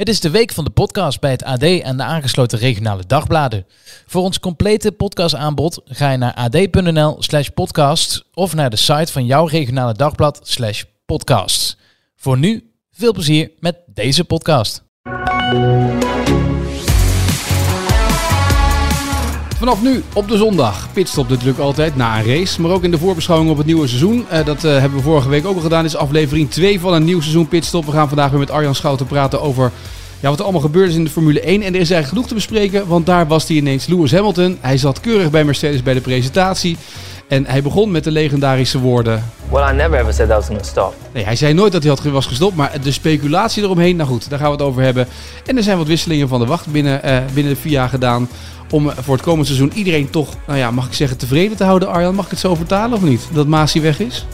Het is de week van de podcast bij het AD en de aangesloten regionale dagbladen. Voor ons complete podcastaanbod ga je naar ad.nl slash podcast of naar de site van jouw regionale dagblad slash podcast. Voor nu, veel plezier met deze podcast. Vanaf nu op de zondag. Pitstop natuurlijk altijd na een race. Maar ook in de voorbeschouwing op het nieuwe seizoen. Uh, dat uh, hebben we vorige week ook al gedaan. Is aflevering 2 van een nieuw seizoen Pitstop. We gaan vandaag weer met Arjan Schouten praten over ja, wat er allemaal gebeurd is in de Formule 1. En er is eigenlijk genoeg te bespreken. Want daar was hij ineens Lewis Hamilton. Hij zat keurig bij Mercedes bij de presentatie. En hij begon met de legendarische woorden. Well, I never ever said I was going to stop. Nee, hij zei nooit dat hij had, was gestopt, maar de speculatie eromheen, nou goed, daar gaan we het over hebben. En er zijn wat wisselingen van de wacht binnen, uh, binnen de FIA gedaan. Om voor het komende seizoen iedereen toch, nou ja, mag ik zeggen, tevreden te houden. Arjan, mag ik het zo vertalen of niet? Dat Masi weg is?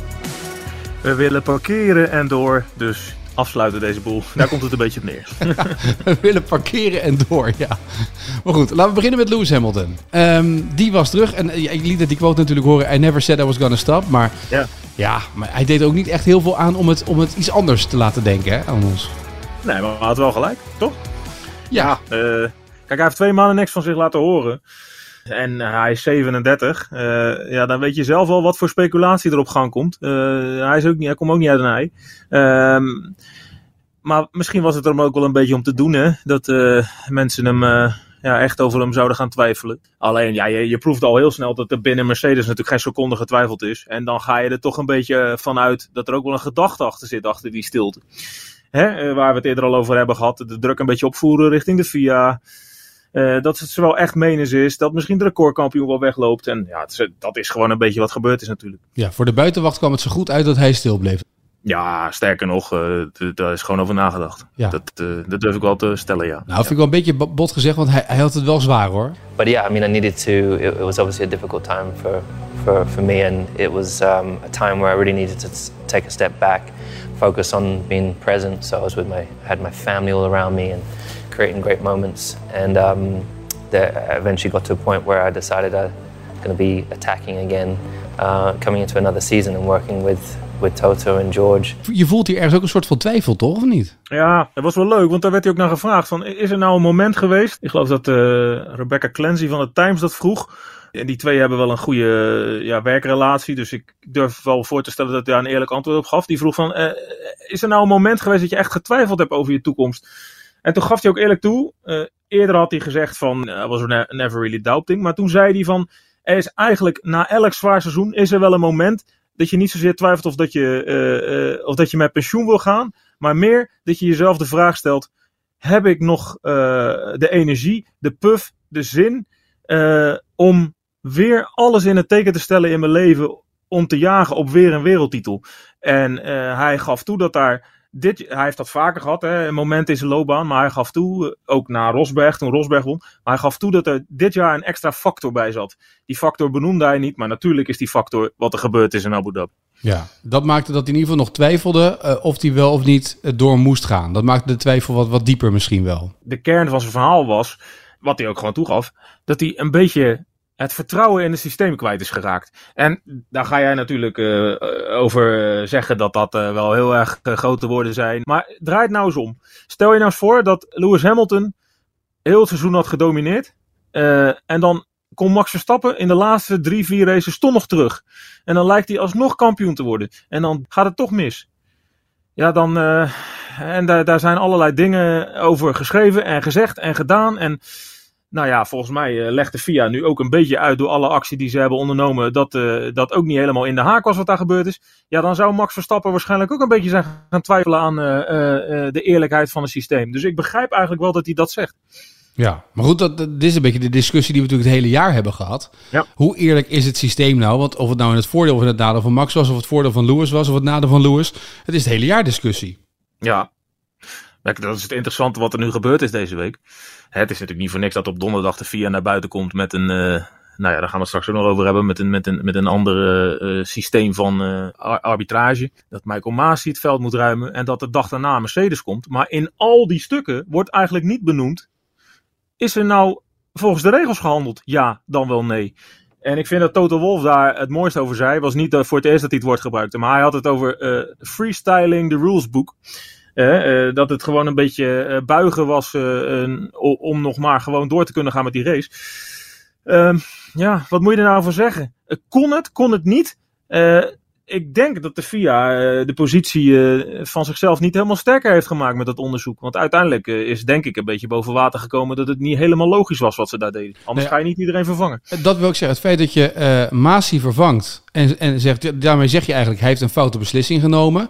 We willen parkeren en door, dus afsluiten deze boel. Daar komt het een beetje op neer. we willen parkeren en door, ja. Maar goed, laten we beginnen met Lewis Hamilton. Um, die was terug en uh, ik liet het die quote natuurlijk horen. I never said I was gonna stop. Maar ja, ja maar hij deed ook niet echt heel veel aan om het, om het iets anders te laten denken hè, aan ons. Nee, maar hij had wel gelijk, toch? Ja. ja uh, kijk, hij heeft twee maanden niks van zich laten horen. En uh, hij is 37. Uh, ja, dan weet je zelf al wat voor speculatie er op gang komt. Uh, hij, is ook niet, hij komt ook niet uit een ei. Um, maar misschien was het er ook wel een beetje om te doen, hè? Dat mensen hem ja, echt over hem zouden gaan twijfelen. Alleen, ja, je, je proeft al heel snel dat er binnen Mercedes natuurlijk geen seconde getwijfeld is. En dan ga je er toch een beetje vanuit dat er ook wel een gedachte achter zit, achter die stilte. Hè? Waar we het eerder al over hebben gehad. De druk een beetje opvoeren richting de FIA. Uh, dat het wel echt menens is. Dat misschien de recordkampioen wel wegloopt. En ja, is, dat is gewoon een beetje wat gebeurd is natuurlijk. Ja, voor de buitenwacht kwam het zo goed uit dat hij stil bleef. Ja, sterker nog, uh, daar is gewoon over nagedacht. Ja. Dat, uh, dat durf ik wel te stellen, ja. Nou, vind ik wel een beetje bot gezegd, want hij, hij had het wel zwaar hoor. But yeah, I mean, I needed to. It, it was obviously a difficult time for, for, for me, and it was um, a time where I really needed to take a step back, focus on being present. So I was with my, I had my family all around me, and creating great moments. And um, that eventually got to a point where I decided I'm going to be attacking again, uh, coming into another season and working with, with Toto en George. Je voelt hier ergens ook een soort van twijfel, toch? Of niet? Ja, dat was wel leuk, want daar werd hij ook naar gevraagd. Van, is er nou een moment geweest? Ik geloof dat uh, Rebecca Clancy van de Times dat vroeg. En die twee hebben wel een goede ja, werkrelatie. Dus ik durf wel voor te stellen dat hij daar een eerlijk antwoord op gaf. Die vroeg van, uh, is er nou een moment geweest dat je echt getwijfeld hebt over je toekomst? En toen gaf hij ook eerlijk toe. Uh, eerder had hij gezegd van, I was never really doubting. Maar toen zei hij van, er is eigenlijk na elk zwaar seizoen is er wel een moment dat je niet zozeer twijfelt of dat je, uh, uh, of dat je met pensioen wil gaan. Maar meer dat je jezelf de vraag stelt, heb ik nog de energie, de puff, de zin om weer alles in het teken te stellen in mijn leven om te jagen op weer een wereldtitel. En hij gaf toe dat daar dit, hij heeft dat vaker gehad, hè, een moment in zijn loopbaan. Maar hij gaf toe, eh, ook na Rosberg, toen Rosberg won. Maar hij gaf toe dat er dit jaar een extra factor bij zat. Die factor benoemde hij niet, maar natuurlijk is die factor wat er gebeurd is in Abu Dhabi. Ja, dat maakte dat hij in ieder geval nog twijfelde uh, of hij wel of niet door moest gaan. Dat maakte de twijfel wat, wat dieper misschien wel. De kern van zijn verhaal was, wat hij ook gewoon toegaf, dat hij een beetje het vertrouwen in het systeem kwijt is geraakt. En daar ga jij natuurlijk uh, over zeggen dat dat wel heel erg grote woorden zijn. Maar draai het nou eens om. Stel je nou eens voor dat Lewis Hamilton heel het seizoen had gedomineerd. en dan kon Max Verstappen in de laatste drie, vier races toch nog terug. En dan lijkt hij alsnog kampioen te worden. En dan gaat het toch mis. Ja, dan. en daar, daar zijn allerlei dingen over geschreven en gezegd en gedaan. En nou ja, volgens mij uh, legt de FIA nu ook een beetje uit door alle actie die ze hebben ondernomen. Dat uh, dat ook niet helemaal in de haak was wat daar gebeurd is. Ja, dan zou Max Verstappen waarschijnlijk ook een beetje zijn gaan twijfelen aan uh, de eerlijkheid van het systeem. Dus ik begrijp eigenlijk wel dat hij dat zegt. Ja, maar goed, dat, dit is een beetje de discussie die we natuurlijk het hele jaar hebben gehad. Ja. Hoe eerlijk is het systeem nou? Want of het nou in het voordeel of in het nadeel van Max was, of het voordeel van Lewis was, of het nadeel van Lewis. Het is het hele jaar discussie. Ja, dat is het interessante wat er nu gebeurd is deze week. Het is natuurlijk niet voor niks dat op donderdag de VIA naar buiten komt met een, uh, nou ja, daar gaan we het straks ook nog over hebben met een, met een, met een ander uh, systeem van arbitrage. Dat Michael Masi het veld moet ruimen en dat de dag daarna Mercedes komt. Maar in al die stukken wordt eigenlijk niet benoemd, is er nou volgens de regels gehandeld? Ja, dan wel nee. En ik vind dat Toto Wolf daar het mooiste over zei. was niet voor het eerst dat hij het woord gebruikte. Maar hij had het over freestyling the rules book. Uh, dat het gewoon een beetje uh, buigen was uh, om nog maar gewoon door te kunnen gaan met die race. Ehm, ja, wat moet je er nou voor zeggen? kon het, kon het niet? ik denk dat de FIA de positie van zichzelf niet helemaal sterker heeft gemaakt met dat onderzoek. Want uiteindelijk is denk ik een beetje boven water gekomen dat het niet helemaal logisch was wat ze daar deden. Anders ga je niet iedereen vervangen. Dat wil ik zeggen. Het feit dat je Masi vervangt en, en zegt, daarmee zeg je eigenlijk hij heeft een foute beslissing genomen.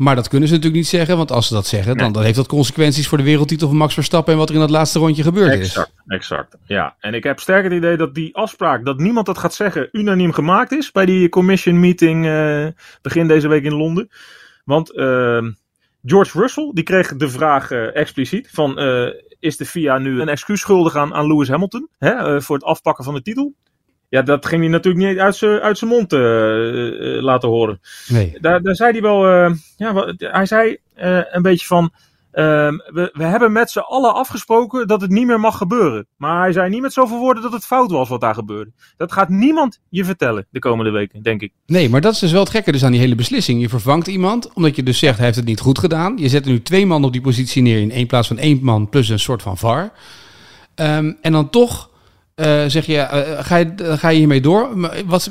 Maar dat kunnen ze natuurlijk niet zeggen, want als ze dat zeggen, dan, dan heeft dat consequenties voor de wereldtitel van Max Verstappen en wat er in dat laatste rondje gebeurd exact, is. Exact, ja. En ik heb sterk het idee dat die afspraak, dat niemand dat gaat zeggen, unaniem gemaakt is bij die commission meeting uh, begin deze week in Londen. Want uh, George Russell, die kreeg de vraag uh, expliciet van, uh, is de FIA nu een excuus schuldig aan, aan Lewis Hamilton hè, voor het afpakken van de titel? Ja, dat ging hij natuurlijk niet uit zijn uit zijn mond uh, uh, laten horen. Nee. Daar, daar zei hij wel, uh, ja, hij zei een beetje van, ehm, we, we hebben met z'n allen afgesproken dat het niet meer mag gebeuren. Maar hij zei niet met zoveel woorden dat het fout was wat daar gebeurde. Dat gaat niemand je vertellen de komende weken, denk ik. Nee, maar dat is dus wel het gekke dus aan die hele beslissing. Je vervangt iemand, omdat je dus zegt hij heeft het niet goed gedaan. Je zet er nu twee man op die positie neer in één plaats van één man plus een soort van VAR. Um, en dan toch uh, zeg je, uh, ga, je, ga je hiermee door? Wat,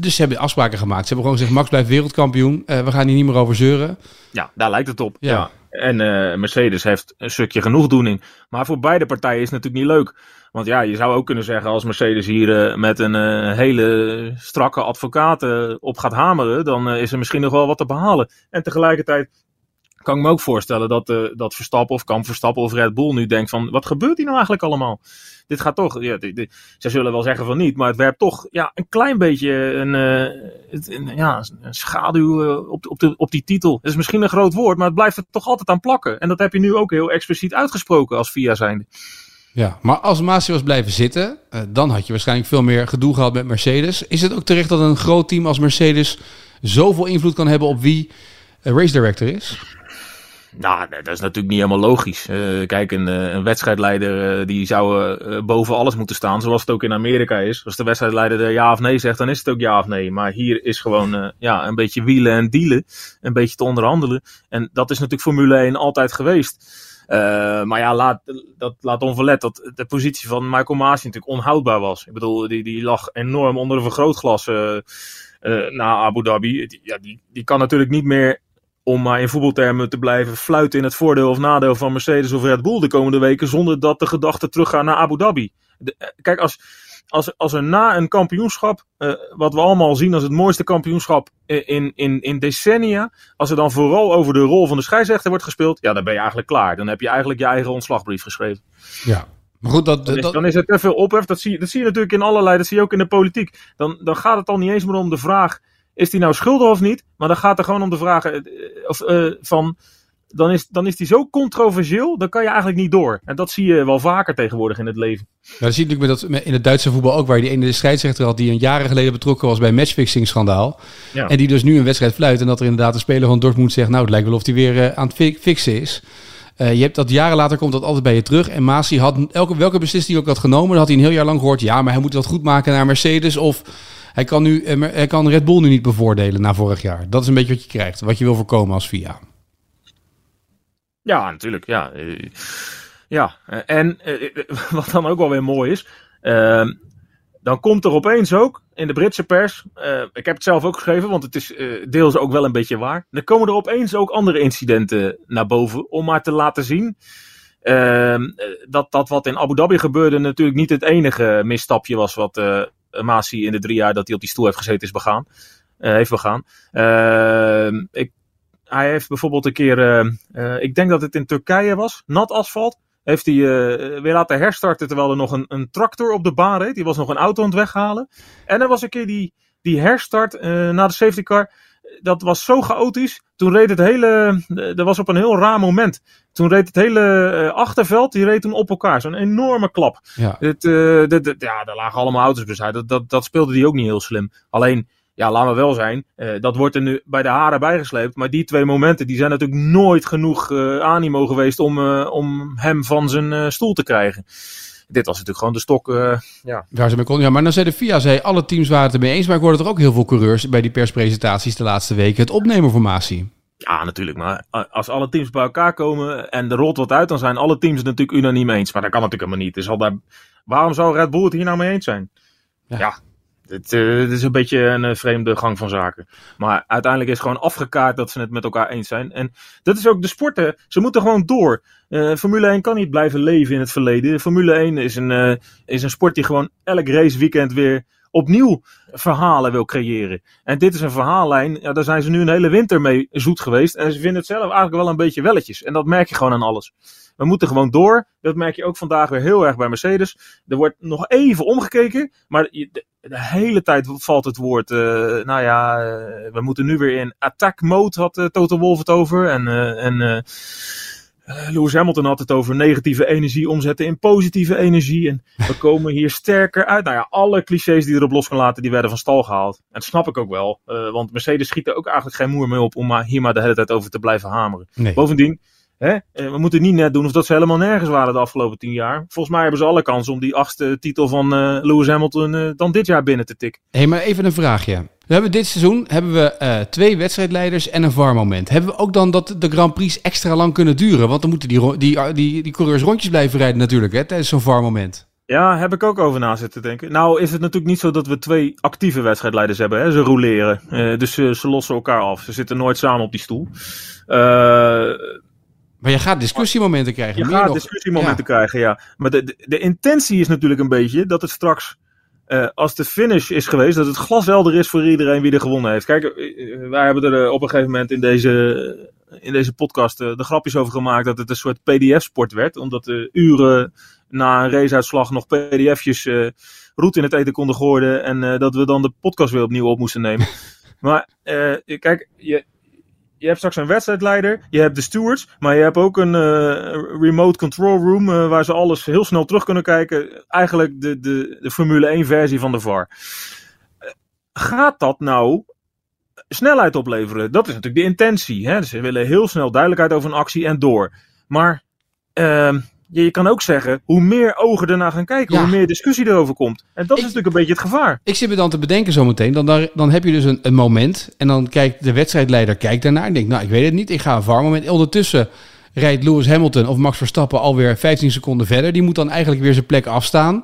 dus ze hebben afspraken gemaakt. Ze hebben gewoon gezegd, Max blijft wereldkampioen. We gaan hier niet meer over zeuren. Ja, daar lijkt het op. Ja. ja. En Mercedes heeft een stukje genoegdoening. Maar voor beide partijen is het natuurlijk niet leuk. Want ja, je zou ook kunnen zeggen, als Mercedes hier met een hele strakke advocaat op gaat hameren, dan is er misschien nog wel wat te behalen. En tegelijkertijd kan ik me ook voorstellen dat, uh, dat Verstappen of Kamp Verstappen of Red Bull nu denkt van, wat gebeurt hier nou eigenlijk allemaal? Dit gaat toch, ja, ze zullen wel zeggen van niet, maar het werpt toch ja, een klein beetje een, uh, een ja, een schaduw uh, op, op, de, op die titel. Het is misschien een groot woord, maar het blijft er toch altijd aan plakken. En dat heb je nu ook heel expliciet uitgesproken als VIA zijnde. Ja, maar als Masi was blijven zitten, dan had je waarschijnlijk veel meer gedoe gehad met Mercedes. Is het ook terecht dat een groot team als Mercedes zoveel invloed kan hebben op wie race director is? Nou, dat is natuurlijk niet helemaal logisch. Uh, kijk, een, eh, een wedstrijdleider uh, die zou uh, boven alles moeten staan, zoals het ook in Amerika is. Als de wedstrijdleider er ja of nee zegt, dan is het ook ja of nee. Maar hier is gewoon ja, een beetje wielen en dealen, een beetje te onderhandelen. En dat is natuurlijk Formule 1 altijd geweest. maar ja, laat, dat laat onverlet dat de positie van Michael Masi natuurlijk onhoudbaar was. Ik bedoel, die, die lag enorm onder een vergrootglas na Abu Dhabi. Ja, die, die kan natuurlijk niet meer om maar in voetbaltermen te blijven fluiten in het voordeel of nadeel van Mercedes of Red Bull de komende weken, zonder dat de gedachten teruggaan naar Abu Dhabi. De, eh, kijk, als, als, als er na een kampioenschap, uh, wat we allemaal zien als het mooiste kampioenschap in, in, in decennia, als er dan vooral over de rol van de scheidsrechter wordt gespeeld, ja, dan ben je eigenlijk klaar. Dan heb je eigenlijk je eigen ontslagbrief geschreven. Ja. Maar goed, dat, dan, is, dat... dan is er te veel ophef. Dat zie, dat zie je natuurlijk in allerlei, dat zie je ook in de politiek. Dan, dan gaat het al niet eens meer om de vraag is hij nou schuldig of niet? Maar dan gaat er gewoon om de vraag uh, of, uh, van. Dan is, dan is die zo controversieel, dan kan je eigenlijk niet door. En dat zie je wel vaker tegenwoordig in het leven. Ja, dat zie je natuurlijk met dat, in het Duitse voetbal ook, waar je die ene scheidsrechter had die een jaren geleden betrokken was bij een matchfixing-schandaal. Ja. En die dus nu een wedstrijd fluit. En dat er inderdaad een speler van Dortmund zegt, nou het lijkt wel of hij weer uh, aan het fixen is. Uh, je hebt dat jaren later komt dat altijd bij je terug. En Masi had elke, welke beslissing hij ook had genomen, dan had hij een heel jaar lang gehoord. Ja, maar hij moet dat goed maken naar Mercedes. Of hij kan, nu, eh, hij kan Red Bull nu niet bevoordelen na vorig jaar. Dat is een beetje wat je krijgt, wat je wil voorkomen als VIA. Ja, natuurlijk. Ja, uh, ja. en uh, wat dan ook wel weer mooi is. Uh, dan komt er opeens ook in de Britse pers. ik heb het zelf ook geschreven, want het is deels ook wel een beetje waar. Dan komen er opeens ook andere incidenten naar boven. Om maar te laten zien. Ehm, dat dat wat in Abu Dhabi gebeurde natuurlijk niet het enige misstapje was wat Masi in de drie jaar dat hij op die stoel heeft gezeten is begaan. Uh, heeft begaan. Uh, ik, hij heeft bijvoorbeeld een keer, uh, ik denk dat het in Turkije was, nat asfalt. Heeft hij weer laten herstarten terwijl er nog een, een tractor op de baan reed. Die was nog een auto aan het weghalen. En er was een keer die, die herstart na de safety car dat was zo chaotisch. Toen reed het hele, dat was op een heel raar moment. Toen reed het hele uh, achterveld, die reed toen op elkaar. Zo'n enorme klap. Ja. Het, uh, dit, dit, ja, daar lagen allemaal auto's besluit. Dat, dat, dat speelde die ook niet heel slim. Alleen, ja, laten we wel zijn. Uh, dat wordt er nu bij de haren bijgesleept. Maar die twee momenten, die zijn natuurlijk nooit genoeg animo geweest om, om hem van zijn stoel te krijgen dit was natuurlijk gewoon de stok. Uh, ja. Waar ze mee kon. Ja, maar dan zei de FIA, zei, alle teams waren het ermee eens. Maar ik hoorde er ook heel veel coureurs bij die perspresentaties de laatste weken. Het opnemenformatie. Ja, natuurlijk. Maar als alle teams bij elkaar komen en er rolt wat uit, dan zijn alle teams het natuurlijk unaniem eens. Maar dat kan natuurlijk helemaal niet. Dus al daar, waarom zou Red Bull het hier nou mee eens zijn? Ja, ja het, uh, is een beetje een uh, vreemde gang van zaken. Maar uiteindelijk is gewoon afgekaart dat ze het met elkaar eens zijn. En dat is ook de sporten. Ze moeten gewoon door. Uh, Formule 1 kan niet blijven leven in het verleden. Formule 1 is een, is een sport die gewoon elk raceweekend weer opnieuw verhalen wil creëren. En dit is een verhaallijn, ja, daar zijn ze nu een hele winter mee zoet geweest. En ze vinden het zelf eigenlijk wel een beetje welletjes. En dat merk je gewoon aan alles. We moeten gewoon door. Dat merk je ook vandaag weer heel erg bij Mercedes. Er wordt nog even omgekeken, maar de, hele tijd valt het woord. Uh, nou ja, uh, we moeten nu weer in attack mode, had uh, Toto Wolff het over. En, en Lewis Hamilton had het over negatieve energie omzetten in positieve energie. En we komen hier sterker uit. Nou ja, alle clichés die erop los kan laten, die werden van stal gehaald. En dat snap ik ook wel. want Mercedes schiet er ook eigenlijk geen moer mee op om maar hier maar de hele tijd over te blijven hameren. Nee. Bovendien, Hè? We moeten niet net doen of dat ze helemaal nergens waren de afgelopen tien jaar. Volgens mij hebben ze alle kans om die achtste titel van uh, Lewis Hamilton uh, dan dit jaar binnen te tikken. Hé, hey, maar even een vraagje. We hebben dit seizoen hebben we uh, twee wedstrijdleiders en een VAR-moment. Hebben we ook dan dat de Grand Prix extra lang kunnen duren? Want dan moeten die, die, die, die coureurs rondjes blijven rijden natuurlijk hè, tijdens zo'n VAR-moment. Ja, heb ik ook over na zitten denken. Nou is het natuurlijk niet zo dat we twee actieve wedstrijdleiders hebben. Hè? Ze roleren. dus ze lossen elkaar af. Ze zitten nooit samen op die stoel. Maar je gaat discussiemomenten krijgen. Je gaat nog... discussiemomenten ja. krijgen, ja. Maar de, de, de, intentie is natuurlijk een beetje dat het straks, uh, als de finish is geweest, dat het glashelder is voor iedereen wie er gewonnen heeft. Kijk, uh, wij hebben er uh, op een gegeven moment in deze, in deze podcast de grapjes over gemaakt dat het een soort PDF-sport werd. Omdat de uren na een raceuitslag nog PDF'jes roet in het eten konden gooien. En dat we dan de podcast weer opnieuw op moesten nemen. maar kijk, je, je hebt straks een wedstrijdleider, je hebt de stewards, maar je hebt ook een uh, remote control room uh, waar ze alles heel snel terug kunnen kijken. Eigenlijk de, de, de Formule 1 versie van de VAR. Uh, gaat dat nou snelheid opleveren? Dat is natuurlijk de intentie. Hè? Ze willen heel snel duidelijkheid over een actie en door. Maar ehm, je, je kan ook zeggen, hoe meer ogen ernaar gaan kijken, ja. hoe meer discussie erover komt. En dat ik, is natuurlijk een beetje het gevaar. Ik zit me dan te bedenken zometeen, dan, dan, dan heb je dus een, een moment en dan kijkt de wedstrijdleider kijkt daarnaar en denkt, nou ik weet het niet, ik ga een VAR-moment. Ondertussen rijdt Lewis Hamilton of Max Verstappen alweer 15 seconden verder. Die moet dan eigenlijk weer zijn plek afstaan.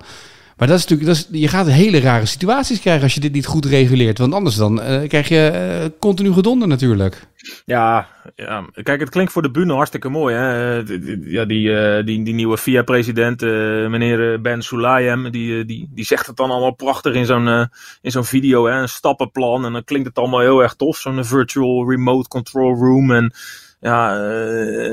Maar dat is natuurlijk, dat is, je gaat hele rare situaties krijgen als je dit niet goed reguleert. Want anders dan uh, krijg je uh, continu gedonder natuurlijk. Ja, ja, kijk, het klinkt voor de bühne hartstikke mooi. Hè? Ja, die, uh, die, die nieuwe FIA-president, meneer Ben Sulayem, die, die, die zegt het dan allemaal prachtig in zo'n in zo'n video. Hè? Een stappenplan. En dan klinkt het allemaal heel erg tof. Zo'n virtual remote control room. En ja,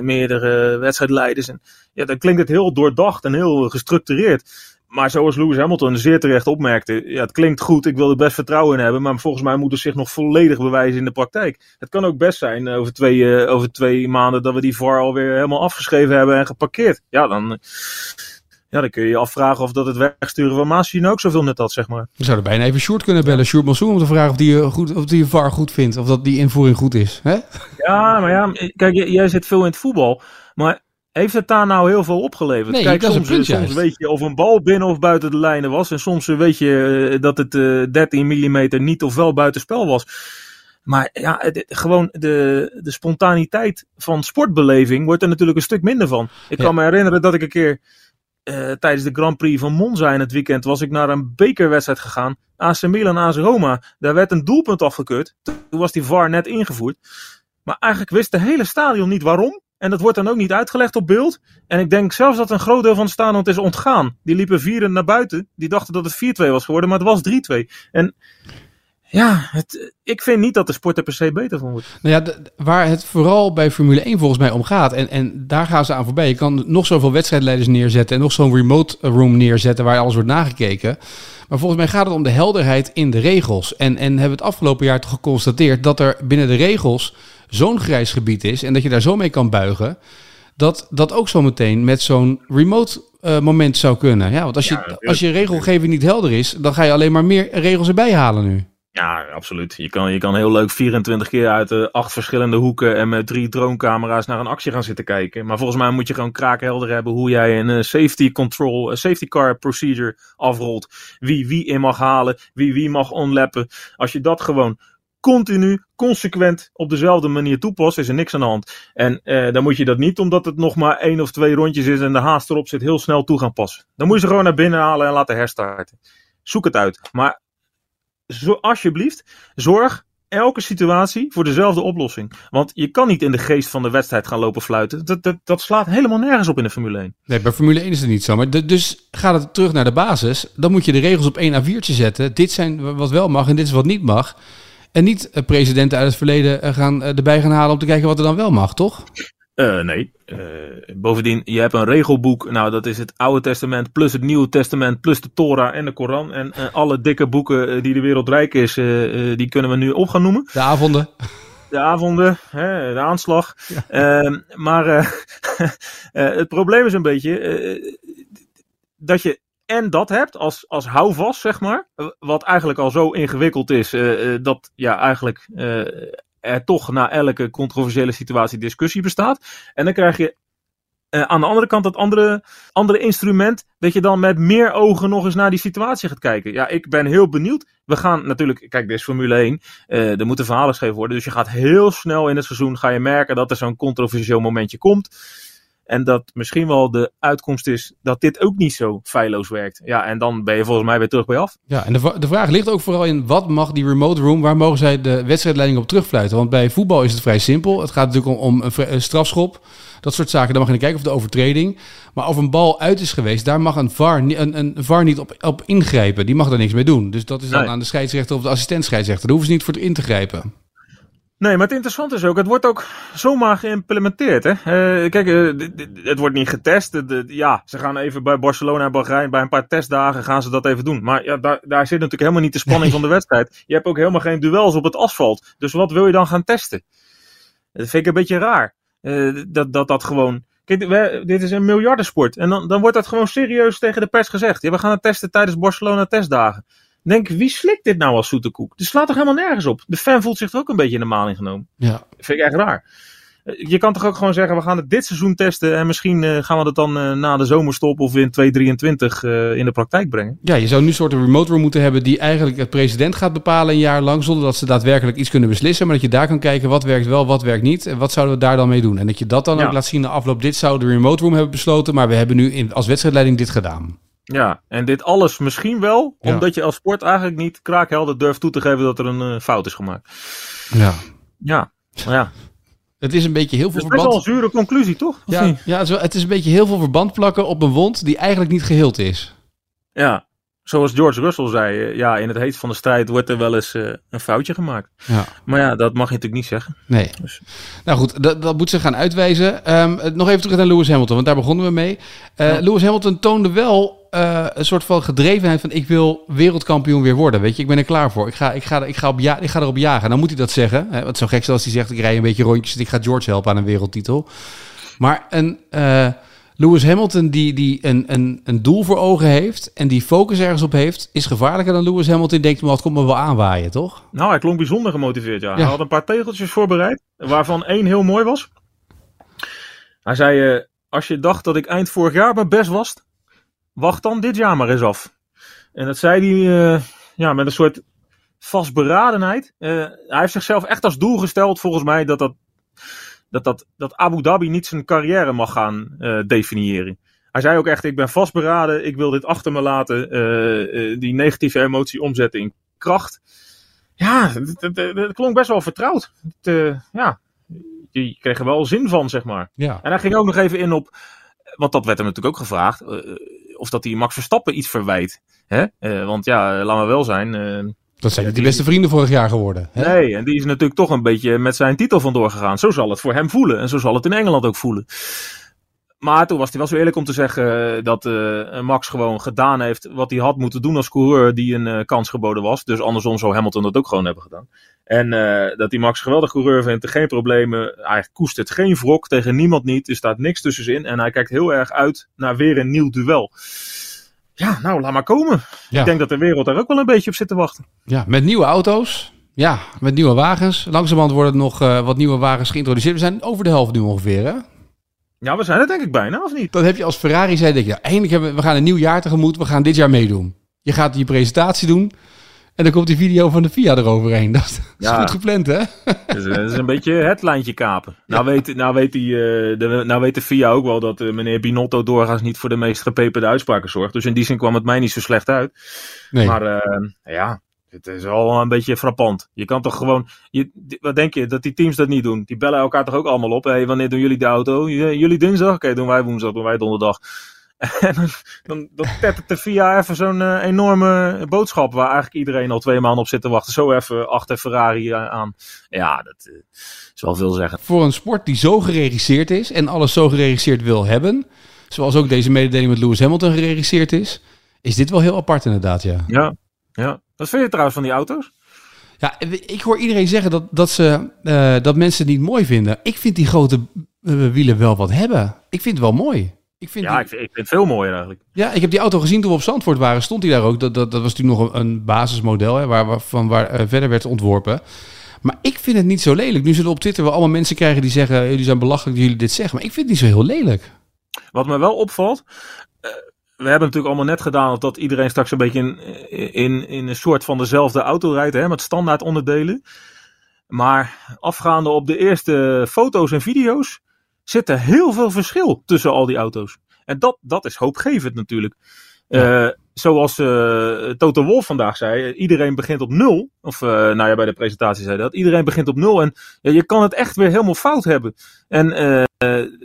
meerdere wedstrijdleiders. En ja, dan klinkt het heel doordacht en heel gestructureerd. Maar zoals Lewis Hamilton zeer terecht opmerkte, ja, het klinkt goed, ik wil er best vertrouwen in hebben, maar volgens mij moet het zich nog volledig bewijzen in de praktijk. Het kan ook best zijn uh, over, twee, uh, over twee maanden dat we die VAR alweer helemaal afgeschreven hebben en geparkeerd. Ja, dan, ja, dan kun je je afvragen of dat het wegsturen van Maasje ook zoveel net had, zeg maar. We zouden bijna even Short kunnen bellen, Short Mansour, om te vragen of die, goed, of die VAR goed vindt, of dat die invoering goed is. Hè? Ja, maar ja, kijk, jij zit veel in het voetbal, maar heeft het daar nou heel veel opgeleverd? Nee, Kijk, dat is soms, een punt soms juist. weet je of een bal binnen of buiten de lijnen was. En soms weet je eh, dat het eh 13 mm niet of wel buitenspel was. Maar ja, het- gewoon de, de spontaniteit van sportbeleving wordt er natuurlijk een stuk minder van. Ik Ja. kan me herinneren dat ik een keer eh, tijdens de Grand Prix van Monza in het weekend was ik naar een bekerwedstrijd gegaan. AC Milan, AS Roma. Daar werd een doelpunt afgekeurd. Toen was die VAR net ingevoerd. Maar eigenlijk wist de hele stadion niet waarom. En dat wordt dan ook niet uitgelegd op beeld. En ik denk zelfs dat een groot deel van het is ontgaan. Die liepen vieren naar buiten. Die dachten dat het 4-2 was geworden, maar het was 3-2. En ja, het, ik vind niet dat de sport er per se beter van wordt. Nou ja, waar het vooral bij Formule 1 volgens mij om gaat, en, en daar gaan ze aan voorbij. Je kan nog zoveel wedstrijdleiders neerzetten en nog zo'n remote room neerzetten waar alles wordt nagekeken. Maar volgens mij gaat het om de helderheid in de regels. En, en hebben het afgelopen jaar toch geconstateerd dat er binnen de regels zo'n grijs gebied is en dat je daar zo mee kan buigen. Dat dat ook zometeen met zo'n remote eh, moment zou kunnen. Ja, want als je, als je regelgeving niet helder is, dan ga je alleen maar meer regels erbij halen nu. Ja, absoluut. Je kan, je kan heel leuk 24 keer uit de acht verschillende hoeken en met drie dronecamera's naar een actie gaan zitten kijken. Maar volgens mij moet je gewoon kraakhelder hebben hoe jij een eh, safety control, een safety car procedure afrolt. Wie wie in mag halen, wie wie mag onlappen. Als je dat gewoon continu, consequent op dezelfde manier toepast, is er niks aan de hand. En eh, dan moet je dat niet, omdat het nog maar één of twee rondjes is en de haast erop zit, heel snel toe gaan passen. Dan moet je ze gewoon naar binnen halen en laten herstarten. Zoek het uit. Maar zo, alsjeblieft, zorg elke situatie voor dezelfde oplossing. Want je kan niet in de geest van de wedstrijd gaan lopen fluiten. Dat, dat, dat slaat helemaal nergens op in de Formule 1. Nee, bij Formule 1 is het niet zo. Maar dus gaat het terug naar de basis. Dan moet je de regels op één A4'tje zetten. Dit zijn wat wel mag en dit is wat niet mag. En niet eh, presidenten uit het verleden eh, gaan, eh, erbij gaan halen om te kijken wat er dan wel mag, toch? Nee. Bovendien, je hebt een regelboek. Nou, dat is het Oude Testament plus het Nieuwe Testament plus de Torah en de Koran. En alle dikke boeken die de wereld rijk is, die kunnen we nu op gaan noemen. De avonden. de avonden, hè, de aanslag. Ehm, maar het probleem is een beetje dat je en dat hebt als, als houvast, zeg maar. eh, Wat eigenlijk al zo ingewikkeld is eh, eh, dat ja, eigenlijk er toch na elke controversiële situatie discussie bestaat. En dan krijg je aan de andere kant dat andere, andere instrument, dat je dan met meer ogen nog eens naar die situatie gaat kijken. Ja, ik ben heel benieuwd. We gaan natuurlijk, kijk, dit is Formule 1. eh, er moeten verhalen geschreven worden. Dus je gaat heel snel in het seizoen ga je merken dat er zo'n controversieel momentje komt. En dat misschien wel de uitkomst is dat dit ook niet zo feilloos werkt. Ja, en dan ben je volgens mij weer terug bij af. Ja, en de, de vraag ligt ook vooral in wat mag die remote room, waar mogen zij de wedstrijdleiding op terugfluiten? Want bij voetbal is het vrij simpel. Het gaat natuurlijk om, om een, strafschop, dat soort zaken. Daar mag je naar kijken of de overtreding. Maar of een bal uit is geweest, daar mag een VAR, een, een VAR niet op, op ingrijpen. Die mag daar niks mee doen. Dus dat is dan Nee. aan de scheidsrechter of de assistent scheidsrechter. Daar hoeven ze niet voor in te grijpen. Nee, maar het interessante is ook, het wordt ook zomaar geïmplementeerd. Hè? Eh, kijk, eh, het wordt niet getest. Ja, ze gaan even bij Barcelona en Bahrein, bij een paar testdagen gaan ze dat even doen. Maar ja, daar, daar zit natuurlijk helemaal niet de spanning van de wedstrijd. Je hebt ook helemaal geen duels op het asfalt. Dus wat wil je dan gaan testen? Dat vind ik een beetje raar. Eh, dat, dat dat gewoon... Kijk, we- dit is een miljardensport. En dan, dan wordt dat gewoon serieus tegen de pers gezegd. Ja, we gaan het testen tijdens Barcelona testdagen. Denk, wie slikt dit nou als zoete koek? Dit slaat toch helemaal nergens op? De fan voelt zich er ook een beetje in de maling genomen. Ja. Dat vind ik echt raar. Eh, Je kan toch ook gewoon zeggen, we gaan het dit seizoen testen en misschien eh, gaan we dat dan eh, na de zomerstop of in 2023 eh, in de praktijk brengen. Ja, je zou nu een soort remote room moeten hebben die eigenlijk het president gaat bepalen een jaar lang, zonder dat ze daadwerkelijk iets kunnen beslissen. Maar dat je daar kan kijken wat werkt wel, wat werkt niet en wat zouden we daar dan mee doen. En dat je dat dan Ja. ook laat zien na afloop. Dit zou de remote room hebben besloten, maar we hebben nu in, als wedstrijdleiding dit gedaan. Ja, en dit alles misschien wel, Ja. omdat je als sport eigenlijk niet kraakhelder durft toe te geven dat er een eh, fout is gemaakt. Ja. Ja, maar ja. Het is een beetje heel veel Dat is best wel verband. een zure conclusie, toch? Of Ja, niet? ja het, is het is een beetje heel veel verband plakken op een wond die eigenlijk niet geheeld is. ja. Zoals George Russell zei, eh, ja, in het heet van de strijd wordt er wel eens eh, een foutje gemaakt. Ja. Maar ja, dat mag je natuurlijk niet zeggen. Nee. Dus- Nou goed, dat, dat moet ze gaan uitwijzen. Ehm, eh, nog even terug naar Lewis Hamilton, want daar begonnen we mee. Ja. Lewis Hamilton toonde wel eh, een soort van gedrevenheid van ik wil wereldkampioen weer worden. Weet je, ik ben er klaar voor. Ik ga, ik ga, ik ga, op ja, ik ga erop jagen. Dan moet hij dat zeggen. Hè? Want zo gek zoals hij zegt, ik rij een beetje rondjes en ik ga George helpen aan een wereldtitel. Maar een eh, Lewis Hamilton die, die een, een, een doel voor ogen heeft en die focus ergens op heeft, is gevaarlijker dan Lewis Hamilton die denkt, "Maar het komt me wel aanwaaien, toch? Nou, hij klonk bijzonder gemotiveerd, ja. Ja. Hij had een paar tegeltjes voorbereid, waarvan één heel mooi was. Hij zei, eh, als je dacht dat ik eind vorig jaar mijn best was, wacht dan dit jaar maar eens af. En dat zei hij eh, ja, met een soort vastberadenheid. Eh, hij heeft zichzelf echt als doel gesteld, volgens mij, dat, dat, dat, dat, dat Abu Dhabi niet zijn carrière mag gaan eh, definiëren. Hij zei ook echt, ik ben vastberaden, ik wil dit achter me laten, die negatieve emotie omzetten in kracht. Ja, het klonk best wel vertrouwd. Het, ja, je kreeg er wel zin van, zeg maar. Ja. En hij ging ook nog even in op, want dat werd hem natuurlijk ook gevraagd, of dat hij Max Verstappen iets verwijt. Hè? Eh, want ja, laat maar wel zijn, eh, Dat zijn niet die- beste vrienden vorig jaar geworden. Hè? Nee, en die is natuurlijk toch een beetje met zijn titel vandoor gegaan. Zo zal het voor hem voelen. En zo zal het in Engeland ook voelen. Maar toen was hij wel zo eerlijk om te zeggen eh, dat eh, Max gewoon gedaan heeft wat hij had moeten doen als coureur die een eh, kans geboden was. Dus andersom zou Hamilton dat ook gewoon hebben gedaan. En eh, dat hij Max een geweldig coureur vindt, geen problemen. Hij koestert geen wrok tegen niemand niet. Er staat niks tussenin. En hij kijkt heel erg uit naar weer een nieuw duel. Ja, nou, laat maar komen. Ja. Ik denk dat de wereld daar ook wel een beetje op zit te wachten. Ja, met nieuwe auto's. Ja, met nieuwe wagens. Langzamerhand worden er nog eh, wat nieuwe wagens geïntroduceerd. We zijn over de helft nu ongeveer, hè? Ja, we zijn er denk ik bijna, of niet? Dan heb je als Ferrari zei, denk je, ja, eindelijk hebben we, we gaan een nieuw jaar tegemoet. We gaan dit jaar meedoen. Je gaat je presentatie doen. En dan komt die video van de FIA eroverheen. Dat is Ja. goed gepland, hè? Dat is een beetje het lijntje kapen. Nou weet, nou weet, die, eh, de, nou weet de FIA ook wel dat eh, meneer Binotto doorgaans niet voor de meest gepeperde uitspraken zorgt. Dus in die zin kwam het mij niet zo slecht uit. Nee. Maar eh, ja, het is wel een beetje frappant. Je kan toch gewoon. Je, wat denk je dat die teams dat niet doen? Die bellen elkaar toch ook allemaal op? Hé, hey, wanneer doen jullie de auto? Jullie dinsdag? Oké, doen wij woensdag, doen wij donderdag. En dan, dan, tettert de VIA even zo'n eh, enorme boodschap waar eigenlijk iedereen al twee maanden op zit te wachten. Zo even achter Ferrari eh, aan. Ja, dat eh, is wel veel zeggen. Voor een sport die zo geregisseerd is en alles zo geregisseerd wil hebben, zoals ook deze mededeling met Lewis Hamilton geregisseerd is, is dit wel heel apart inderdaad, ja. Ja, ja. Wat vind je trouwens van die auto's? Ja, ik hoor iedereen zeggen dat, dat, ze, dat mensen het niet mooi vinden. Ik vind die grote wielen wel wat hebben. Ik vind het wel mooi. Ik vind Ja, die- ik vind, ik vind het veel mooier eigenlijk. Ja, ik heb die auto gezien toen we op Zandvoort waren. Stond hij daar ook. Dat, dat, dat was natuurlijk nog een, basismodel hè, waar, van waar eh, verder werd ontworpen. Maar ik vind het niet zo lelijk. Nu zullen we op Twitter wel allemaal mensen krijgen die zeggen... jullie zijn belachelijk dat jullie dit zeggen. Maar ik vind het niet zo heel lelijk. Wat me wel opvalt. eh, we hebben natuurlijk allemaal net gedaan dat iedereen straks een beetje in, in, in een soort van dezelfde auto rijdt, hè, met standaard onderdelen. Maar afgaande op de eerste foto's en video's zit er heel veel verschil tussen al die auto's. En dat, dat is hoopgevend natuurlijk. Eh, zoals eh Toto Wolf vandaag zei, iedereen begint op nul. Of eh, nou ja, bij de presentatie zei dat. Iedereen begint op nul en je kan het echt weer helemaal fout hebben. En eh,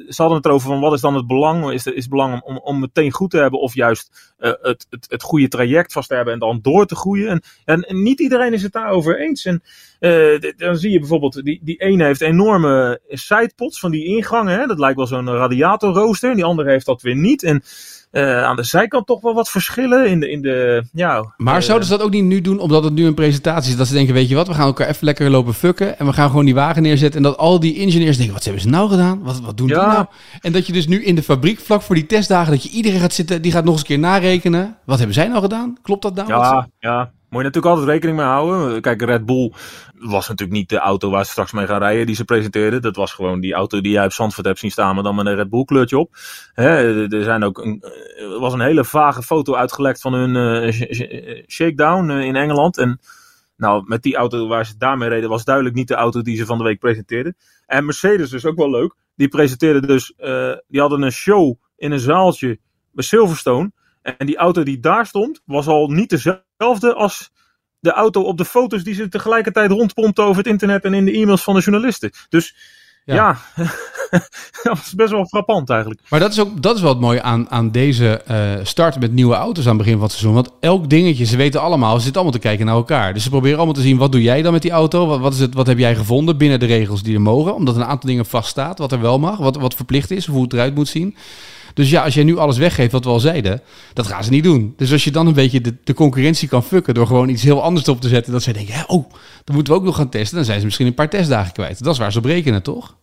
ze hadden het erover van wat is dan het belang? Is, het- is het belang om, om meteen goed te hebben of juist eh, het, het, het goede traject vast te hebben en dan door te groeien? En, en, niet iedereen is het daarover eens. En eh, dan zie je bijvoorbeeld, die, die ene heeft enorme sidepods van die ingangen. Dat lijkt wel zo'n radiatorrooster. Die andere heeft dat weer niet. En eh, aan de zijkant toch wel wat verschillen in de, in de ja, Maar eh, zouden ze dat ook niet nu doen omdat het nu een presentatie is? Dat ze denken, weet je wat, we gaan elkaar even lekker lopen fucken. En we gaan gewoon die wagen neerzetten. En dat al die ingenieurs denken, wat hebben ze nou gedaan? Wat, wat doen Ja. die nou? En dat je dus nu in de fabriek, vlak voor die testdagen, dat je iedereen gaat zitten. Die gaat nog eens een keer narekenen. Wat hebben zij nou gedaan? Klopt dat nou? Ja, ja. Moet je natuurlijk altijd rekening mee houden. Kijk, Red Bull was natuurlijk niet de auto waar ze straks mee gaan rijden die ze presenteerden. Dat was gewoon die auto die jij op Zandvoort hebt zien staan, maar dan met een Red Bull kleurtje op. Hè, er zijn ook een, was een hele vage foto uitgelekt van hun eh, sh- sh- shakedown eh, in Engeland. En nou, met die auto waar ze daarmee reden, was duidelijk niet de auto die ze van de week presenteerden. En Mercedes is ook wel leuk. Die presenteerde dus, eh, die hadden een show in een zaaltje bij Silverstone. En die auto die daar stond, was al niet dezelfde als de auto op de foto's die ze tegelijkertijd rondpompten over het internet en in de e-mails van de journalisten. Dus Ja. ja, dat was best wel frappant eigenlijk. Maar dat is ook dat is wel het mooie aan, aan deze eh, start met nieuwe auto's aan het begin van het seizoen. Want elk dingetje, ze weten allemaal, ze zitten allemaal te kijken naar elkaar. Dus ze proberen allemaal te zien, wat doe jij dan met die auto? Wat, wat, is het, wat heb jij gevonden binnen de regels die er mogen? Omdat een aantal dingen vaststaat, wat er wel mag, wat, wat verplicht is, of hoe het eruit moet zien. Dus ja, als jij nu alles weggeeft wat we al zeiden, dat gaan ze niet doen. Dus als je dan een beetje de, de concurrentie kan fucken door gewoon iets heel anders op te zetten, dat zij denken, oh, dan moeten we ook nog gaan testen. Dan zijn ze misschien een paar testdagen kwijt. Dat is waar ze op rekenen, toch?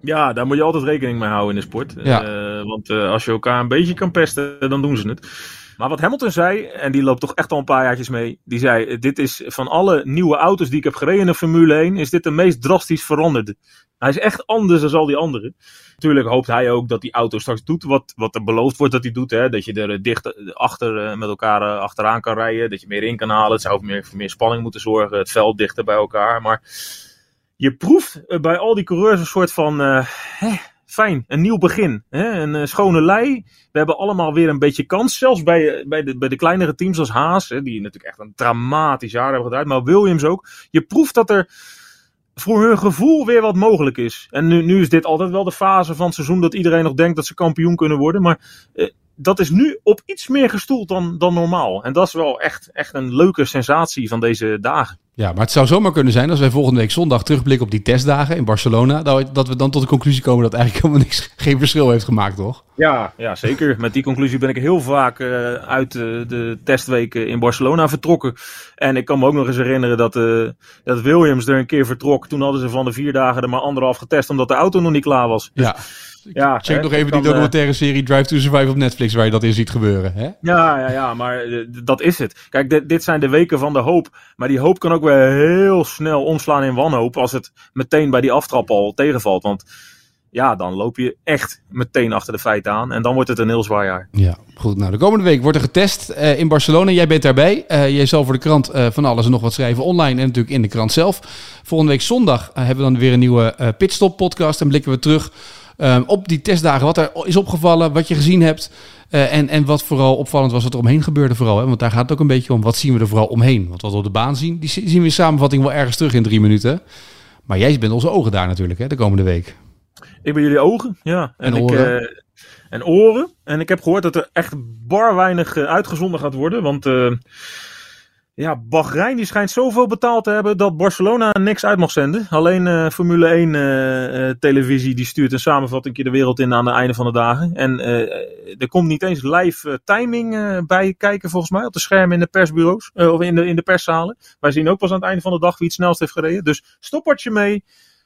Ja, daar moet je altijd rekening mee houden in de sport. Ja. Eh, want eh, als je elkaar een beetje kan pesten, dan doen ze het. Maar wat Hamilton zei, en die loopt toch echt al een paar jaartjes mee. Die zei, dit is van alle nieuwe auto's die ik heb gereden in de Formule 1, is dit de meest drastisch veranderde. Hij is echt anders dan al die anderen. Natuurlijk hoopt hij ook dat die auto straks doet wat, wat er beloofd wordt dat hij doet. Hè? Dat je er dicht eh, achter eh, met elkaar eh, achteraan kan rijden. Dat je meer in kan halen. Het zou meer, voor meer spanning moeten zorgen. Het veld dichter bij elkaar. Maar je proeft bij al die coureurs een soort van... hè, fijn, een nieuw begin. Hè? Een schone lei. We hebben allemaal weer een beetje kans. Zelfs bij, bij, de, bij de kleinere teams als Haas. Hè, die natuurlijk echt een dramatisch jaar hebben gedraaid. Maar Williams ook. Je proeft dat er voor hun gevoel weer wat mogelijk is. En nu, nu is dit altijd wel de fase van het seizoen dat iedereen nog denkt dat ze kampioen kunnen worden. Maar eh, dat is nu op iets meer gestoeld dan, dan normaal. En dat is wel echt, echt een leuke sensatie van deze dagen. Ja, maar het zou zomaar kunnen zijn als wij volgende week zondag terugblikken op die testdagen in Barcelona. Dat we dan tot de conclusie komen dat eigenlijk helemaal niks, geen verschil heeft gemaakt, toch? Ja, ja, zeker. Met die conclusie ben ik heel vaak uh, uit de, de testweken in Barcelona vertrokken. En ik kan me ook nog eens herinneren dat, uh, dat Williams er een keer vertrok. Toen hadden ze van de vier dagen er maar anderhalf getest, omdat de auto nog niet klaar was. Dus, ja. Ja, Check hè, nog even die documentaire uh, serie Drive to Survive op Netflix, waar je dat in ziet gebeuren. Hè? Ja, ja, ja, maar dat is het. Kijk, dit, dit zijn de weken van de hoop. Maar die hoop kan ook weer heel snel omslaan in wanhoop als het meteen bij die aftrap al tegenvalt. Want ja, dan loop je echt meteen achter de feiten aan. En dan wordt het een heel zwaar jaar. Ja, goed. Nou, de komende week wordt er getest uh, in Barcelona. Jij bent daarbij. Uh, jij zal voor de krant uh, van alles en nog wat schrijven online en natuurlijk in de krant zelf. Volgende week zondag hebben we dan weer een nieuwe Pitstop podcast. En blikken we terug um, op die testdagen. Wat er is opgevallen, wat je gezien hebt. en, en wat vooral opvallend was wat er omheen gebeurde vooral. Hè? Want daar gaat het ook een beetje om. Wat zien we er vooral omheen? Want wat we op de baan zien, die zien we in samenvatting wel ergens terug in drie minuten. Maar jij bent onze ogen daar natuurlijk hè, de komende week. Ik ben jullie ogen, ja. En, en oren. Ik, uh, en oren. En ik heb gehoord dat er echt bar weinig uh, uitgezonden gaat worden. Want uh, ja, Bahrein die schijnt zoveel betaald te hebben dat Barcelona niks uit mag zenden. Alleen Formule 1 televisie die stuurt een samenvatting de wereld in aan het einde van de dagen. En er komt niet eens live timing bij kijken volgens mij op de schermen in de persbureaus. of in de, in de perszalen. Wij zien ook pas aan het einde van de dag wie het snelst heeft gereden. Dus stoppertje mee.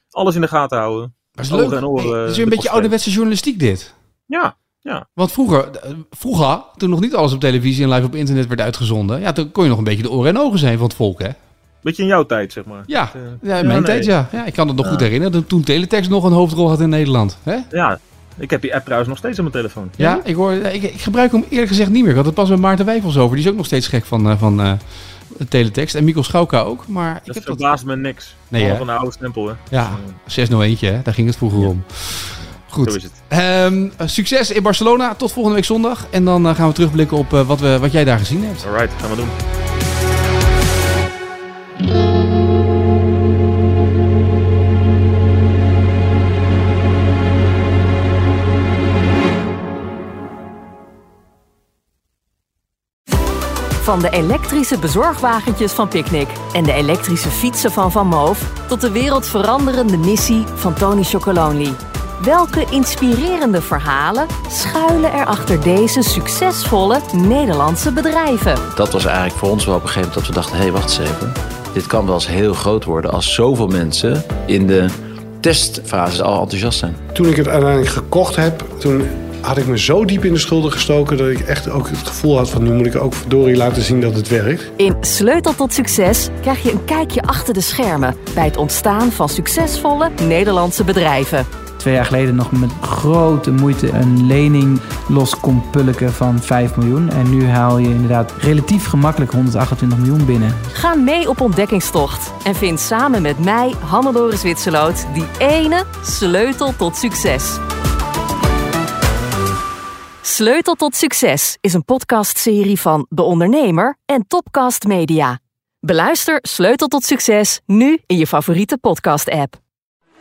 Alles in de gaten houden. Maar is leuk. En oren, hey, het is een beetje ouderwetse journalistiek dit. Ja, ja. Want vroeger, vroeger, toen nog niet alles op televisie en live op internet werd uitgezonden, ja, toen kon je nog een beetje de oren en ogen zijn van het volk, hè? Beetje in jouw tijd, zeg maar. Ja, uh, ja in mijn ja, tijd, ja. ja. Ik kan het nog ja. goed herinneren, toen Teletext nog een hoofdrol had in Nederland. Hè? Ja, ik heb die app trouwens nog steeds op mijn telefoon. Ja, ik, hoor, ik, ik, gebruik hem eerlijk gezegd niet meer. Ik had het pas met Maarten Wijfels over. Die is ook nog steeds gek van, uh, van uh, teletext. En Mikkel Schauka ook. Maar dat ik heb verbaast me niks. Nee, van de oude stempel, hè. Ja, 601, hè. Daar ging het vroeger ja. om. Goed. Zo is het. Um, succes in Barcelona. Tot volgende week zondag. En dan uh, gaan we terugblikken op uh, wat, we, wat jij daar gezien hebt. Alright, gaan we doen. Van de elektrische bezorgwagentjes van Picnic en de elektrische fietsen van Van Moof tot de wereldveranderende missie van Tony Chocolonely. Welke inspirerende verhalen schuilen er achter deze succesvolle Nederlandse bedrijven? Dat was eigenlijk voor ons wel op een gegeven moment dat we dachten: hé, hey, wacht eens even. Dit kan wel eens heel groot worden als zoveel mensen in de testfase al enthousiast zijn. Toen ik het uiteindelijk gekocht heb, toen had ik me zo diep in de schulden gestoken dat ik echt ook het gevoel had van nu moet ik ook verdorie laten zien dat het werkt. In Sleutel tot Succes krijg je een kijkje achter de schermen bij het ontstaan van succesvolle Nederlandse bedrijven. Twee jaar geleden nog met grote moeite een lening los kon pulken van 5 miljoen. En nu haal je inderdaad relatief gemakkelijk 128 miljoen binnen. Ga mee op ontdekkingstocht en vind samen met mij, Hannelore Zwitserloot, die ene sleutel tot succes. Sleutel tot Succes is een podcastserie van De Ondernemer en Topcast Media. Beluister Sleutel tot Succes nu in je favoriete podcast-app.